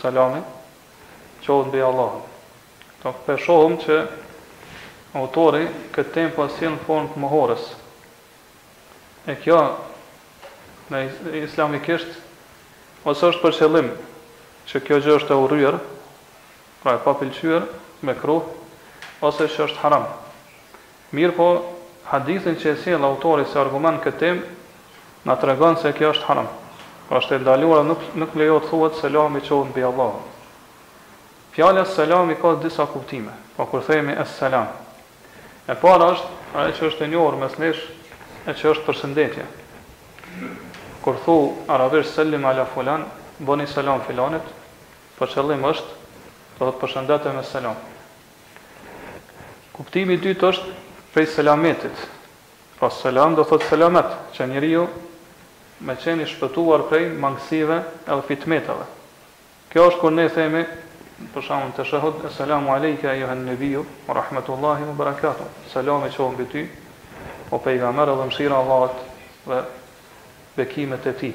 Selami qoftë mbi Allahun. Do të thotë shohim që autori këtë temë po e sjell në formë të mohores. E kjo në islamikisht ose është për qëllim që kjo gjë është e urryer, pra e papëlqyer, mekruh, ose që është haram. Mirëpo, hadithin që e sjell autori si argument këtë temë, na tregon se kjo është haram, pra është e ndaluar dhe nuk nuk lejohet të thuhet Selami qoftë mbi Allahun. Fjala selam i ka disa kuptime, pra kur themi Es Selam. E para është ajo që është e njohur mes nesh e që është përshëndetje. Kur thu arabisht Sellim ala fulan, bëni selam filanit, për qëllim është, do të thotë përshëndete me selam. Kuptimi i dytë është prej selametit. Pra selam do thotë selamet, që njeriu me qenë i shpëtuar prej mangësive edhe fitneteve. Kjo është kur ne themi, për shembull në teshehhud, Eselamu alejke ejuhen nebiju, wa rahmetullahi wa berekatuh, Selami qoftë mbi ty, o pejgamber edhe mëshira e Allahut dhe bekimet e tij.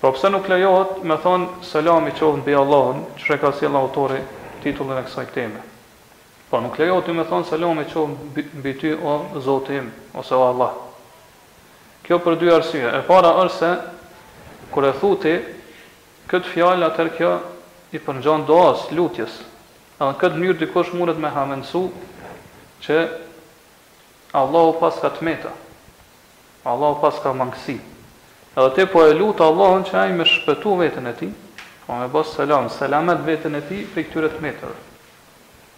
Po pse nuk lejohet me thënë selami qoftë mbi Allahun, qysh e ka sjellë autori titullin e kësaj teme. Po nuk lejohet ty me thënë selami qoftë mbi ty o Zoti im ose o Allah. Kjo për dy arsye, e para është se kur e thu ti këtë fjalë atëherë kjo i përngjan duasë, lutjes, dhe në këtë mënyrë dikush mundet me hamendësu që Allahu paska të meta. Allahu paska mangësi. Edhe ti po e lut Allahun që ai me shpëtu veten e tij, pra me bo selam, selamet veten e tij prej këtyre të metave.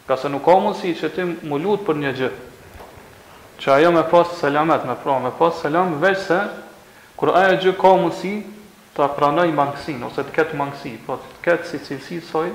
Ngase nuk ka mundësi që ti m'u lut për një gjë, që ajo me pas selamet, me pra, me pas selam, veçse kur ajo gjë ka mundësi ta pranojë mangësinë, ose të ketë mangësi, pra të ketë si cilësi të saj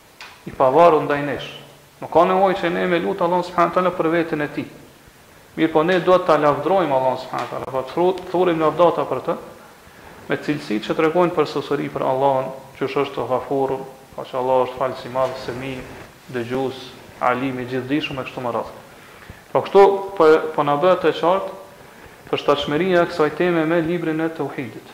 i pavarur ndaj nesh. Nuk ka nevojë që ne me lut Allahun subhanahu wa taala për veten e tij. Mirpo ne duhet ta lavdërojmë Allahun subhanahu wa taala, pra të thurim lavdata për të, me cilësitë që tregojnë përsosëri për Allahun, qysh është Ghafurun, pra që Allahu është Falës i Madh, Semi, Dëgjues, Alim i Gjithëdijshëm e kështu me radhë. Pra kështu pra po na bëhet e qartë përshtatshmëria e kësaj teme me librin e Tauhidit.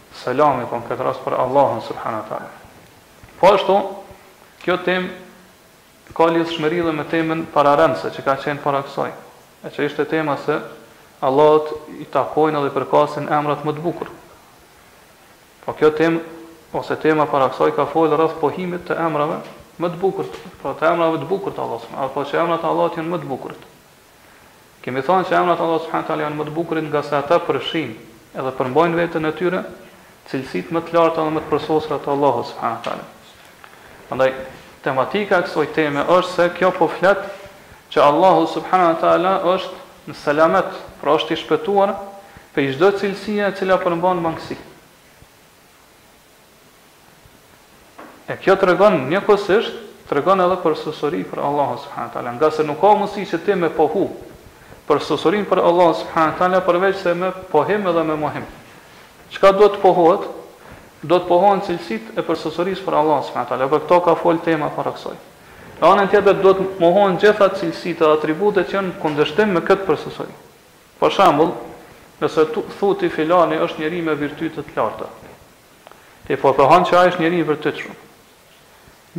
Selami, pra në këtë rast për Allahun subhanahu wa taala. Po ashtu, kjo temë ka lidhshmëri dhe me temën pararendëse që ka qenë para kësaj, e që ishte tema se Allahut i takojnë edhe i përkasin emrat më të bukur. Pra kjo temë ose tema para kësaj ka folë rreth pohimit të emrave më të bukur, pra të emrave të bukur të Allahut, apo që emrat e Allahut janë më të bukurit. Kemi thënë që emrat e Allahut subhanehu ve teala janë më të bukurit ngase ata përfshijnë edhe përmbajnë në veten e tyre cilësitë më të larta dhe më të përsosura të Allahut subhanehu ve teala. Prandaj tematika e kësaj teme është se kjo po flet që Allahu subhanehu ve teala është në selamet, pra është i shpëtuar prej çdo cilësie e cila përmban mangësi. E kjo tregon njëkohësisht tregon edhe përsosuri për Allahun subhanahu wa taala, ngase nuk ka mundësi që ti me pohu përsosurinë për Allahun subhanahu wa taala përveçse me pohim edhe me mohim. Çka duhet të pohohet? Duhet të pohohen cilësitë e përsosurisë për Allahun subhanahu wa taala, për këto ka folë tema para kësaj. Në anën tjetër duhet të mohohen gjitha cilësitë dhe atributet që janë në kundërshtim me këtë përsosuri. Për shembull, nëse thu ti filani është njeri me virtyte të larta, ti po pohon që ai është njeri i virtytshëm.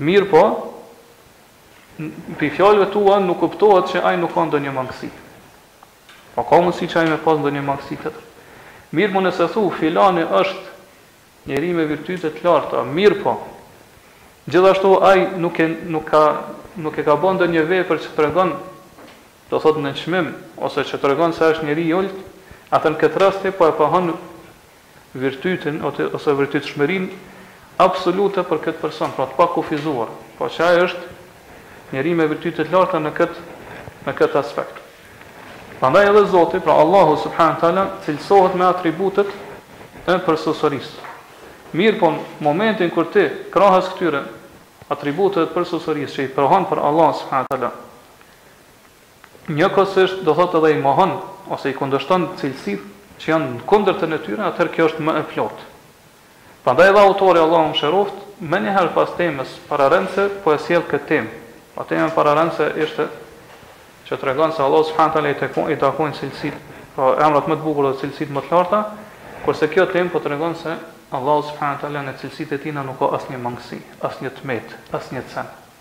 Mirëpo, prej fjalëve tua nuk kuptohet që ai nuk ka ndonjë mangësi. Po ka mundësi që ai me pas ndonjë mangësi tjetër. Mirëpo nëse thu filani është njeri me virtyte të larta, mirëpo gjithashtu ai nuk e nuk ka nuk e ka bërë ndonjë vepër që tregon do thotë nënçmim ose që tregon se është njeri i ulët, atëherë në këtë rast ti po e pohon virtytin ose virtytshmërinë absolute për këtë person, pra të pakufizuar, pra që ai është njeri me virtyte të larta në këtë në këtë aspekt. Prandaj edhe Zoti, pra Allahu subhanahu wa taala, cilësohet me atributet e përsosërisë. Mirëpo në momentin kur ti krahas këtyre atributeve të përsosërisë që i pohon për Allahun subhanahu wa taala, Njëkohësisht, do thotë edhe i mohon ose i kundërshton cilësitë që janë në kundërtën e tyre, atëherë kjo është më e plotë. Prandaj edhe autori, Allahu e mëshiroftë, menjëherë pas temës pararendëse po e sjell këtë temë. Pra tema pararendëse ishte që tregon se Allahut subhanahu teala i takojnë i takojnë cilësitë, pra emrat më të bukur dhe cilësitë më të larta, kurse kjo temë po tregon se Allahu subhanahu teala në cilësitë e tina nuk ka asnjë mangësi, asnjë të metë, asnjë cen.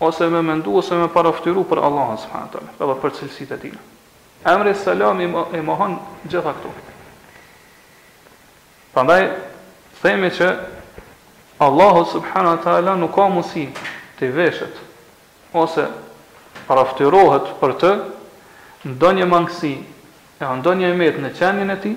Ose me mendu ose me paraftyru për Allahun subhane wa taala edhe për cilësitë e Tina. Emri Selam i mohon gjitha këto. Prandaj themi që Allahu subhane wa taala nuk ka mundësi t'i veshet ose paraftyrohet për të ndonjë mangësi e ndonjë e metë në qenien e tij,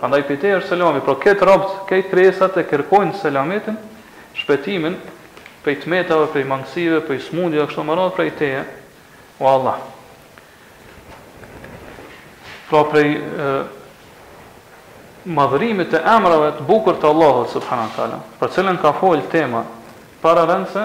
Prandaj prej teje është selami, pra kejt robt, kejt krijesat e kerkojnë selametin, shpetimin, prej të metave, prej mangësive, prej smundjeve kështu me radhë prej teje, o Allah. Pra prej madhërimit të emrave të bukur të Allahut subhanahu teala, për cilën ka fol tema pararendëse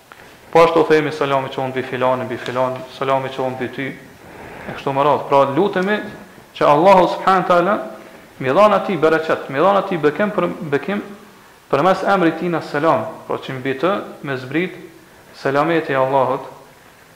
Po ashtu themi selami qoftë mbi filanin, mbi filanin, selami qoftë mbi ty, e kështu me radhë. Pra lutemi që Allahu subhane teala m'i dhanë atij bereqet, m'i dhanë atij bekim për bekim përmes emrit të tij As-Selam, pra që mbi të me zbrit selameti i Allahut,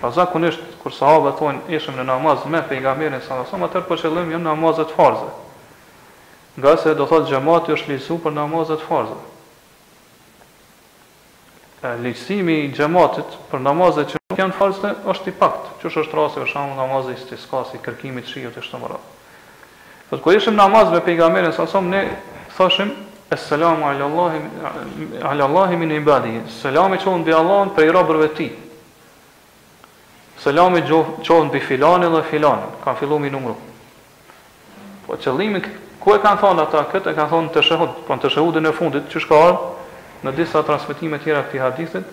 Pra zakonisht kur sahabët thonë ishim në namaz me Pejgamberin sallallahu alajhi wasallam atëherë për qëllim janë namazet farze. Ngase do thotë xhemati është ligjësu për namazet farze. E ligjësimi i xhematit për namazet që nuk janë farze është i paktë, qysh është rasti për shembull namazi i istiskas, i kërkimit shiut e kështu me radhë. Thotë kur ishim namaz me pejgamberin s.a.s. ne thoshim Esselamu ala Allahi ala Allahi min ibadihi. Selami qoftë mbi Allahun prej robërve të tij. Selami qoftë mbi filanin dhe filanin, kanë filluar me numru. Po qëllimi ku e kanë thonë ata këtë e kanë thonë n'teshehud, pra n'teshehudin e fundit qysh ka ardhë në disa transmetime tjera të këtij hadithit,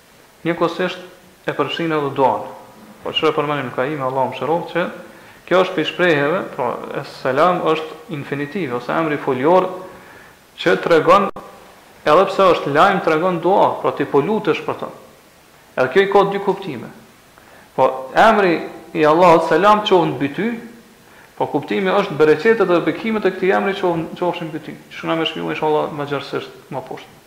Njëkohësisht e përfshinë edhe duanë. Po qysh e përmend Ibn Kajimi, Allahu e mëshiroftë, që kjo është prej shprehjeve, pra Es-Selam është infinitiv ose emri foljor që tregon, edhe pse është lajm tregon dua, pra ti po lutesh për të. Edhe kjo i ka dy kuptime. Po emri i Allahut Selam qoftë mbi ty, po kuptimi është bereqetet dhe bekimet e këtij emri qofshin mbi ty. Qysh kena me shpjegu inshallah më gjerësisht më poshtë.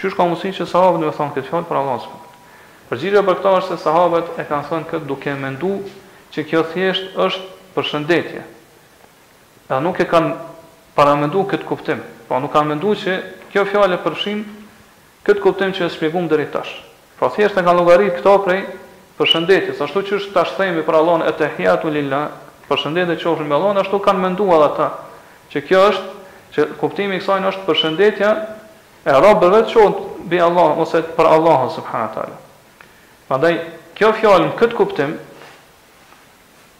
Qysh ka mundësi që sahabët me thonë këtë fjalë për Allahun subhanehu te ala? Përgjigja për këtë është se sahabët e kanë thënë këtë duke mendu që kjo thjesht është përshëndetje, dhe nuk e kanë paramendu këtë kuptim, pra nuk kanë mendu që kjo fjalë e përfshin këtë kuptim që e shpjegum deri tash. Pra thjesht e kanë llogaritë këtë prej përshëndetjes, ashtu qysh tash themi për Allahun Ettehiatu lillah, përshëndetje qofshin mbi Allahun, ashtu kanë menduar edhe ata, që kjo është, që kuptimi i kësaj është përshëndetja e robërve të tij qoftë mbi Allahun ose për Allahun subhanahu wa taala. Prandaj kjo fjalë në këtë kuptim,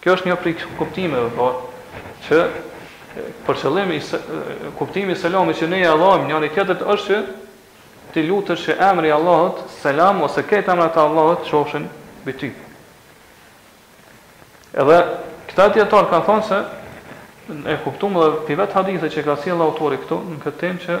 Kjo është një prej kuptimeve, pra, që për qëllim i kuptimi i selamit që ne ia dhajmë njëri tjetrit është që ti lutesh që emri i Allahut, selam ose krejt emrat e Allahut qofshin mbi ty. Edhe këta dijetarë kanë thënë se e kuptojmë edhe prej vetë hadithit që ka sjell autori këtu në këtë temë që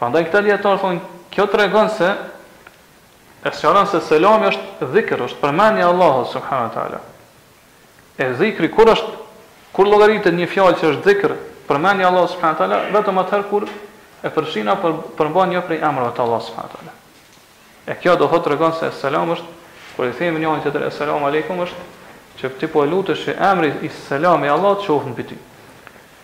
Prandaj këta dijetarë thonë, kjo tregon se e sqaron se selami është dhikr, është përmendje e Allahut subhanahu wa taala. E dhikri kur është kur llogaritet një fjalë që është dhikr, përmendje e Allahut subhanahu wa taala, vetëm atëherë kur e përfshin apo përmban një prej emrave të Allahut subhanahu wa taala. E kjo do thotë tregon se selam është kur i themi njëri tjetrit eselamu alejkum është që ti po lutesh që emri selam i Allahut qoftë mbi ty.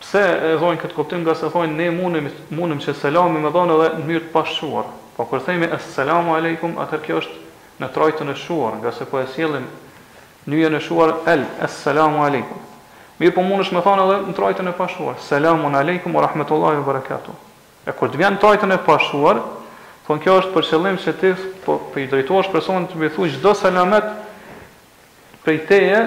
Pse e thojnë këtë kuptim nga se thojnë ne munemi munemi që selamin me dhënë edhe në mënyrë të pashquar pra kur themi es selamu alejkum atëherë kjo është në trajtën e shquar ngase po e sjellim nyjen e shquar el es selamu alejkum mirëpo munesh me thanë edhe në trajtën e pashquar selamun alejkum u rahmetullahi u berekatuh e kur të vjen në trajtën e pashquar thonë kjo është për qëllim që ti po po i drejtohesh personit me i thënë çdo selamet Prej teje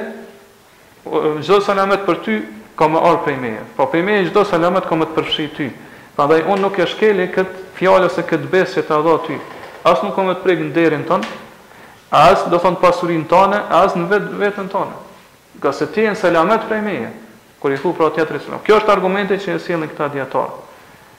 çdo selamet për ty ka me ardhë prej meje. Pra prej meje çdo selamet ka me të përfshi ty. Prandaj unë nuk e shkeli këtë fjalë ose këtë besë që ta dhashë ty. As nuk kam me të prek nderin tond, as domethënë pasurinë tane, as në vetë veten tane. Ngase ti je në selamet prej meje. Kur i thu pra tjetrit selam. Ky është argumenti që e sjellin këta dijetarë.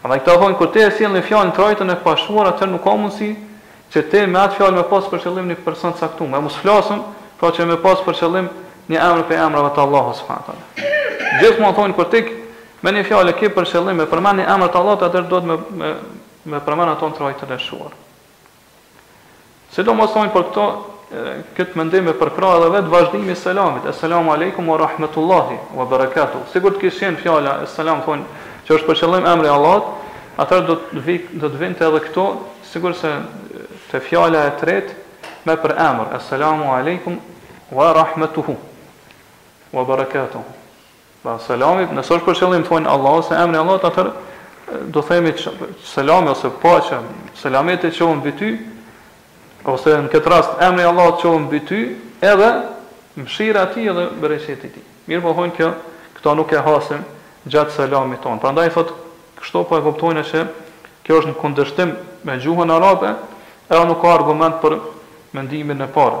Andaj këta thonë kur ti e sjell një fjalë në trajtën e pashquar atëherë nuk ka mundësi që ti me atë fjalë me pas për qëllim një person të caktuar, e mos flasim pra që me pas për qëllim një emër prej emrave të Allahut subhane teala. Gjithmonë thonë kur ti me një fjalë e ke për qëllim me përmend një emër të Allahut atëherë duhet me e përmend atë në trajtën e shquar. Sidomos thojnë për këtë këtë mendim e përkrah edhe vetë vazhdimi i selamit, Esselamu alejkum wa rahmetullahi wa berekatuh. Sikur të kish qenë fjala Esselam thojnë që është për qëllim emri i Allahut, atëherë do të vi do të vinte edhe këtu sikurse te fjala e tretë me përemër, Esselamu alejkum wa rahmetuhu wa berekatuhu. Pra selami, nëse është për qëllim thonë Allahu ose emri i Allahut, atëherë do themi selami ose paqja, selameti qoftë mbi ty, ose në këtë rast emri i Allahut qoftë mbi ty, edhe mëshira e tij dhe bereqeti i tij. Mirëpo thonë kjo, këtë nuk e hasim gjatë selamit tonë. Prandaj thotë, kështu po e kuptojmë se kjo është në kundërshtim me gjuhën arabe, edhe nuk ka argument për mendimin e parë.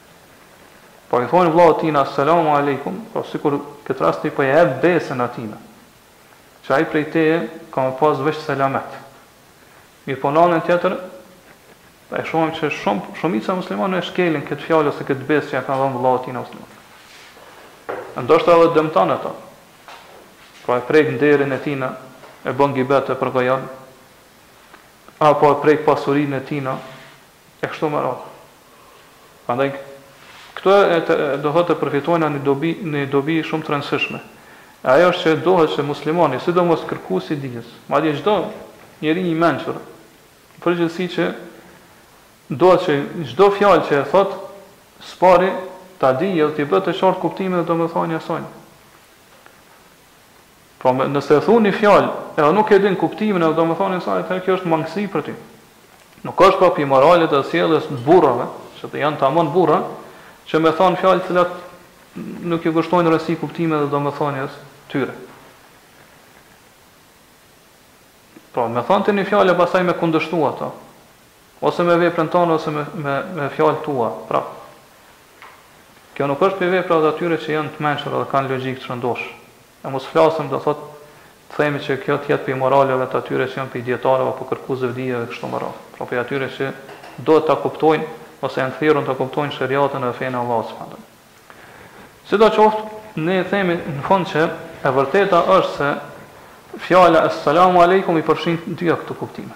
Po i thu vllaut tina Assalamu Alejkum, pra sikur këtë rast ti po ja jep besën atina, që ai prej teje ka me pas veç selamet. Mirëpo në anën tjetër e shohim që shumë shumica e muslimanëve e shkelin këtë fjalë ose këtë besë që ja kanë dhënë vllaut tina musliman. Ndoshta edhe e dëmton ata. Pra e prek nderin e tina, e bën gibet e përgojon, apo e prek pasurinë e tina, e kështu me radhë. Prandaj këtu duhet të përfitojna një dobi, një dobi shumë të rëndësishme. E ajo është që duhet që muslimani, sidomos kërkuesi i dijes, madje çdo njeri i mençur, në përgjithësi që duhet që çdo fjalë që e thotë, së pari ta dijë dhe t'i bëhet i qartë kuptimi dhe domethënia e saj. Pra me, nëse e thu ni fjalë, edhe nuk e din kuptimin edhe domethënien e saj, atëherë kjo është mangësi për ty. Nuk është pra prej moralit dhe sjelljes të burrave, që janë tamon burra, që me thanë fjalë të cilat nuk i kushtojnë rëndësi kuptimit dhe domethënies tyre. Pra, me thanë ti ni fjalë e pastaj me kundërshtu atë, Ose me veprën tënde ose me me fjalët tua, pra. Kjo nuk është prej veprave të atyre që janë të mençur edhe kanë logjikë të shëndoshë. E mos flasim do thotë të themi që kjo të jetë prej moraleve të atyre që janë prej dijetarëve apo kërkuesve dije dhe kështu me radhë, pra prej atyre që duhet ta kuptojnë ose janë të thirrur ta kuptojnë sheriatin dhe fenë e Allahut subhanahu wa taala. Sidoqoftë, ne themi në fund që e vërteta është se fjala Es-selamu alejkum i përfshin të dyja këto kuptime.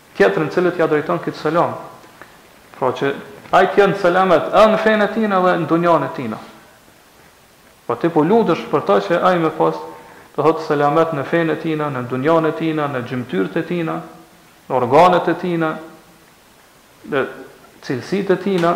Tjetrin cilit ja drejton këtë selam, pra që ai të jen selamet edhe në fenë e tina edhe në dunjanë e tina. Po ti po lutesh për ta që ai me pas, do thotë selamet në fenë e tina, në dunjanë e tina, në gjymtyrët e tina, në organet e tina, në cilësitë e tina,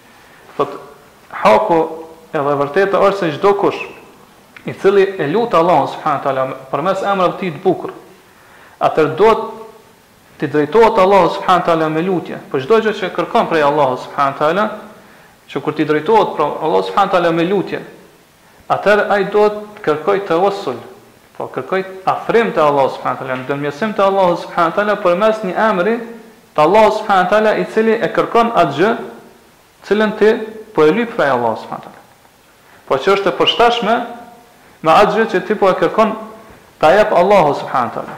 Fel haku, Edhe e vërteta asht se çdo kush, i cili e lut Allahun subhane wa ta'ala përmes emrave të Tij të bukur, atëherë duhet t'i drejtohet Allahut subhane wa ta'ala me lutje, për çdo gjë që kërkon prej Allahut subhane wa ta'ala, që kur t'i drejtohet pra Allahut subhane wa ta'ala me lutje, Atëherë ai duhet të kërkojë tawassul, pra kërkojë afrim te Allahu subhanahu wa taala, ndërmjetësim te Allahu subhanahu wa taala përmes një emri të Allahut subhanahu wa taala i cili e kërkon atë gjë të cilën ti po e lyp prej Allahut subhanahu wa taala. Pra që është e përshtatshme me atë gjë që ti po e kërkon ta jap Allahu subhanahu wa taala.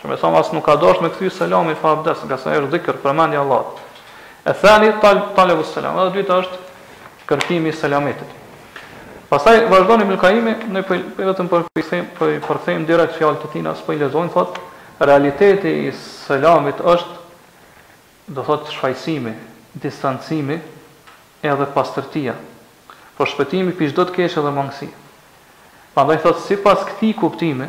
Që me thanë as nuk ka dashtë me kthy selamin pa abdest, nga se ai është dhikr, përmendja e Allahut. E thani talabus selam, edhe e dyta është kërkimi i selametit. Pastaj vazhdon Ibn Kaimi, ne po vetëm po i përkthejmë, po i përkthejmë direkt fjalët e tij, as po i lexojmë thotë, realiteti i selamit është do thotë shfaqësimi, distancimi edhe pastërtia. Pra shpëtimi pi çdo të keqe dhe mangësi. Prandaj thotë sipas këtij kuptimi,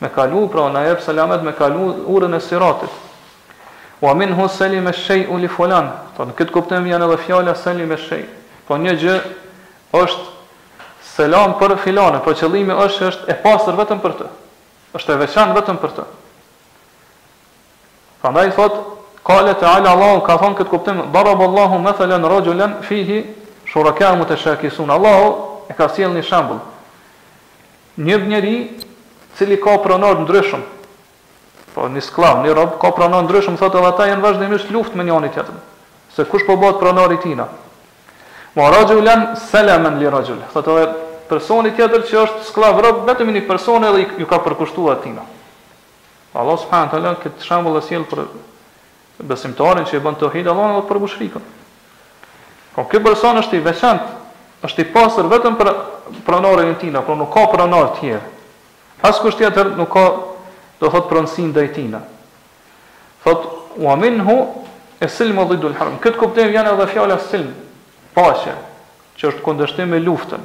me kalu pra na jep selamet me kalu urën e siratit wa minhu selime shej'u li fulan pra në këtë kuptim vjen edhe fjala selime shej pra një gjë është selam për filanin pra qëllimi është që është e pastër vetëm për të është e veçantë vetëm për të prandaj thot kale te ala Allahu ka thon këtë kuptim daraballahu mathalan rajulan fihi shuraka mutashakisun Allahu e ka sjell një shembull Një njeri i cili ka pronarë të ndryshëm, po një skllav, një rob, ka pronarë të ndryshëm, thotë edhe ata janë vazhdimisht luftë me njëri tjetrin, se kush po bëhet pronari i tina. Wa rajulan salaman li rajul, thotë edhe personi tjetër që është skllav rob vetëm i një personi edhe ju ka përkushtuar atina. Allahu subhanahu wa taala këtë shembull e sjell për Besimtarin që e bën tauhid Allahun dhe për mushrikun. Po ky person është i veçantë, është i pastër vetëm për pronarin e tina, por nuk ka pronarë të tjerë. Askush tjetër nuk ka, do thot pronësi ndaj tina. Thot wa minhu as-silmu dhiddu al-harb. Këtë kuptim janë edhe fjala silm, paqe, që është kundërshtim me luftën.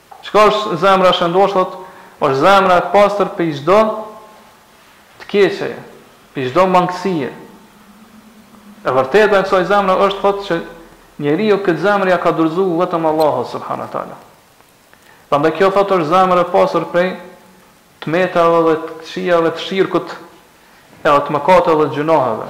Çka është zemra e shëndoshë thot është zemra e pastër prej çdo të keqeje, prej çdo mangësie. E vërteta e kësaj zemre është thot që njeriu këtë zemër ja ka dorëzu vetëm Allahut subhanu teala. Prandaj kjo thot është zemër e pastër prej të metave dhe të këqijave të shirkut dhe të mëkateve dhe të gjynaheve.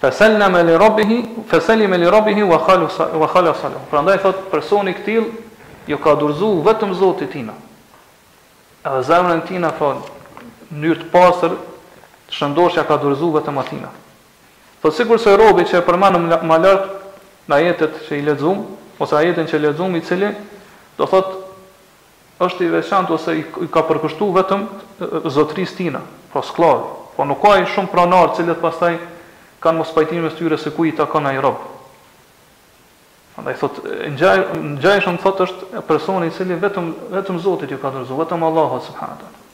Feselleme li Rabbihi, feselime li Rabbihi wa khalasa lahu. Prandaj thotë personi i këtillë ju ka dorëzu vetëm Zotit tina. Edhe zemrën tina thot në mënyrë të pastër, të shëndosh ja ka dorëzu vetëm atina. Thotë sikurse robi që e përmendëm më lart në ajetet që i lexuam ose ajetin që lexuam i cili do thotë Është i veçantë ose i ka përkushtu vetëm zotërisë tina, pra skllavi, po nuk ka ai shumë pronarë të cilët pastaj kanë mospajtime mes tyre se kujt i takon ai rob. Prandaj thotë, i ngjashëm thotë është personi i cili vetëm vetëm Zotit ju ka dorëzu, vetëm Allahut subhanahu wa taala.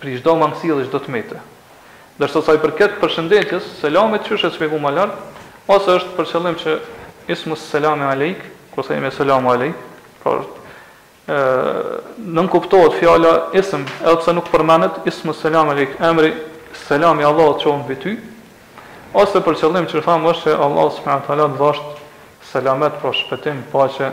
Prej çdo mangësie dhe çdo të mete. Ndërsa sa i përket përshëndetjes, selamit, qysh e shpjegum më lart, ose është për qëllim që ismus selami alejk, kur themi eselamu alejk, pra është, ë, nënkuptohet fjala ism, edhe pse nuk përmendet, ismus selami alejk, emri, selami i Allahut qoftë mbi ty, ose për qëllim, qysh thamë, është që Allahu subhanahu wa taala të dhashtë selamet, pra shpëtim, paqe,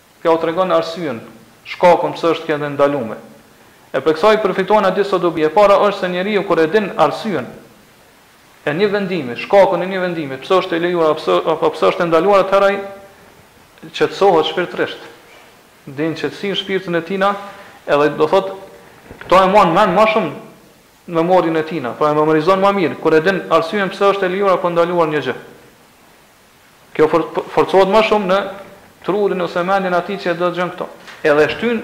Kjo tregon arsyen, shkakun pse është kjo e ndalume. E prej kësaj përfitojmë disa dobi. E para është se njeriu kur e din arsyen e një vendimi, shkakun e një vendimi, pse është e lejuar apo pse apo pse është e ndaluar atëherë ai qetësohet shpirtërisht. Ndjen qetësi në shpirtin e tina edhe do thotë këto e mban mend më shumë në memorien e tina, pra e memorizon më mirë kur e din arsyen pse është e lejuar apo ndaluar një gjë. Kjo forcohet më shumë në trurin ose mendjen e atij që e dëgjon këta. Edhe e shtyn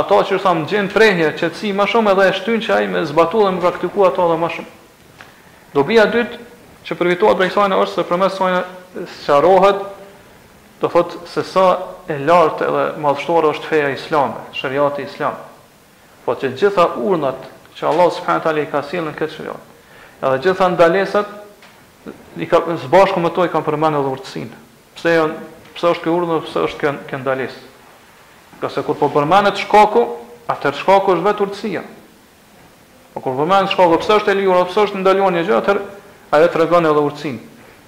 atë që thamë gjen prehje, qetësi më shumë edhe e shtyn që ai me zbatu dhe me praktiku atë edhe më shumë. Dobia e dytë që përfitohet prej sajna është se përmes sajna sqarohet do thotë se sa e lartë edhe madhështore është feja islame, sheriati islam. Po të gjitha urnat që Allahu subhanahu wa taala i ka sjellë në këtë sheriat, edhe gjitha ndalesat i ka së bashku me to i ka përmend edhe urtësinë. Pse janë, pse është ky urdhër, pse është kjo kjo ndalesë? Ngase kur po përmendet shkaku, atëherë shkaku është vetë urtësia. Po kur përmendet shkaku, pse është e lejuar, pse është ndaluar një gjë, atëherë ajo tregon edhe urtësinë.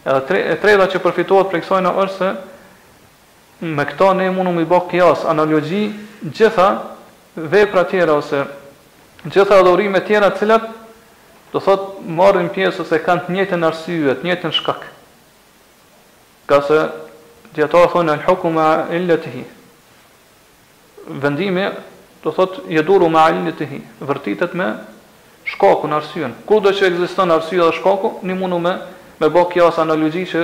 Edhe tre, e treta që përfitohet prej kësaj është se Me këto ne mund me ba kijas, analogji, gjitha vepra tjera ose gjitha adhurime tjera të cilat do thotë marrin pjesë ose kanë të njëjtën arsye, të njëjtën shkak. Ngase dijetarët thonë el hukmu mea illetihi. Vendimi do thot jeduru mea illetihi, vërtitet me shkakun, arsyen. Kudo që ekziston arsyeja dhe shkaku, ne mund me me bë kijas analogji që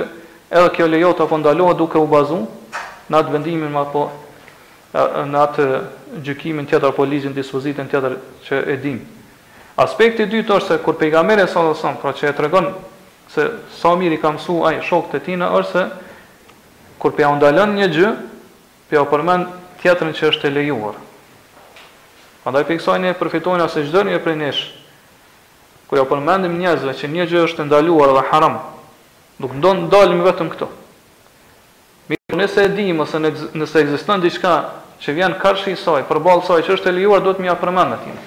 edhe kjo lejohet apo ndalohet duke u bazu në atë vendimin apo në atë gjykimin tjetër apo ligjin dispozitën tjetër që e dimë. Aspekti i dytë është se kur pejgamberi sallallahu alaihi wasallam, pra që e tregon se sa mirë i ka mësuar ai shokët e tij është se kur po jau ndalon një gjë, Po jau përmend tjetrën që është e lejuar. Prandaj prej kësaj ne përfitojna se çdo njeri prej nesh kur jau përmendim njerëzve që një gjë është e ndaluar dhe haram, nuk duhet të ndalemi vetëm këtu. Mirëpo nëse e dimë ose nëse ekziston diçka që vjen karshi saj, përballë saj që është e lejuar duhet me ia përmend atina.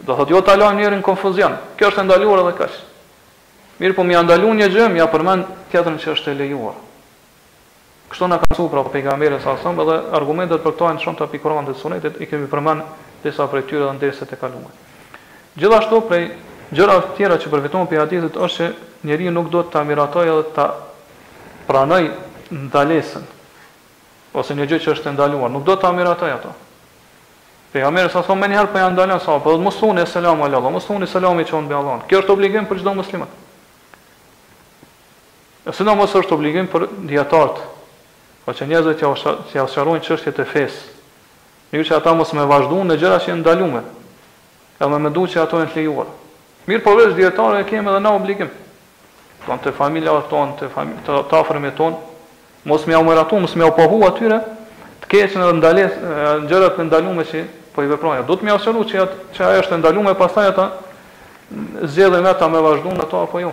Do thotë jo ta lajmë njerin në konfuzion, kjo është e ndaluar dhe kaq. Mirëpo me ia ndalu një gjë, me ia përmend tjetrën që është e lejuar. Kështu na ka mësuar pra Pejgamberi salallahu alejhi ue selem dhe argumentet për këto janë të shumta prej Kuranit dhe Sunetit, i kemi përmend disa prej tyre edhe në derset e kaluar. Gjithashtu prej gjërave të tjera që përfitohen prej hadithit është që njeriu nuk duhet ta miratojë edhe ta pranojë ndalesën ose një gjë që është e ndaluar, nuk duhet ta miratojë atë. Pejgamberi salallahu alejhi ue selem menjëherë po i ndalon sahabët, po mos thoni Esselamu alallah, mos thoni Selami qoftë mbi Allahun. Kjo është obligim për çdo musliman. Sidomos është obligim për dijetarët, pra që njerëzve t'jau t'jau sqarojnë çështjet e fesë, mirë që ata mos me vazhdu në gjëra që janë ndalume, edhe me mendu që ato janë të lejuara. Mirëpo veç dijetarëve e kemi edhe na obligim, domthonë te familjarët tonë, te të t'afërmit tonë, mos me iau miratu, mos me iau pohu atyre të keqen edhe ndales gjërat të ndalume që po i veprojnë. Duhet me iau sqaru që që ajo është e ndalume e pastaj ata zgjedhin vetë a me vazhdu në to apo jo.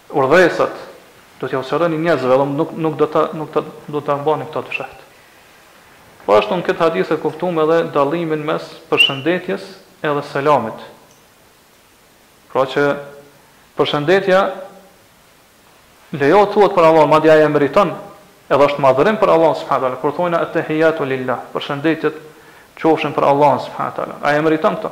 Urdhëresat do t'ua sqaroni njerëzve dhe nuk nuk do ta nuk ta do ta mbani këtë të fshehtë. Po ashtu në këtë hadith e kuptuam edhe dallimin mes përshëndetjes edhe selamit. Pra që përshëndetja lejohet të thuhet për Allahun, madje ai e meriton, edhe është madhërim për Allahun subhanahu teala. Kur thonë at-tahiyatu lillah, përshëndetjet qofshin për Allahun subhanahu teala. Ai e meriton këtë.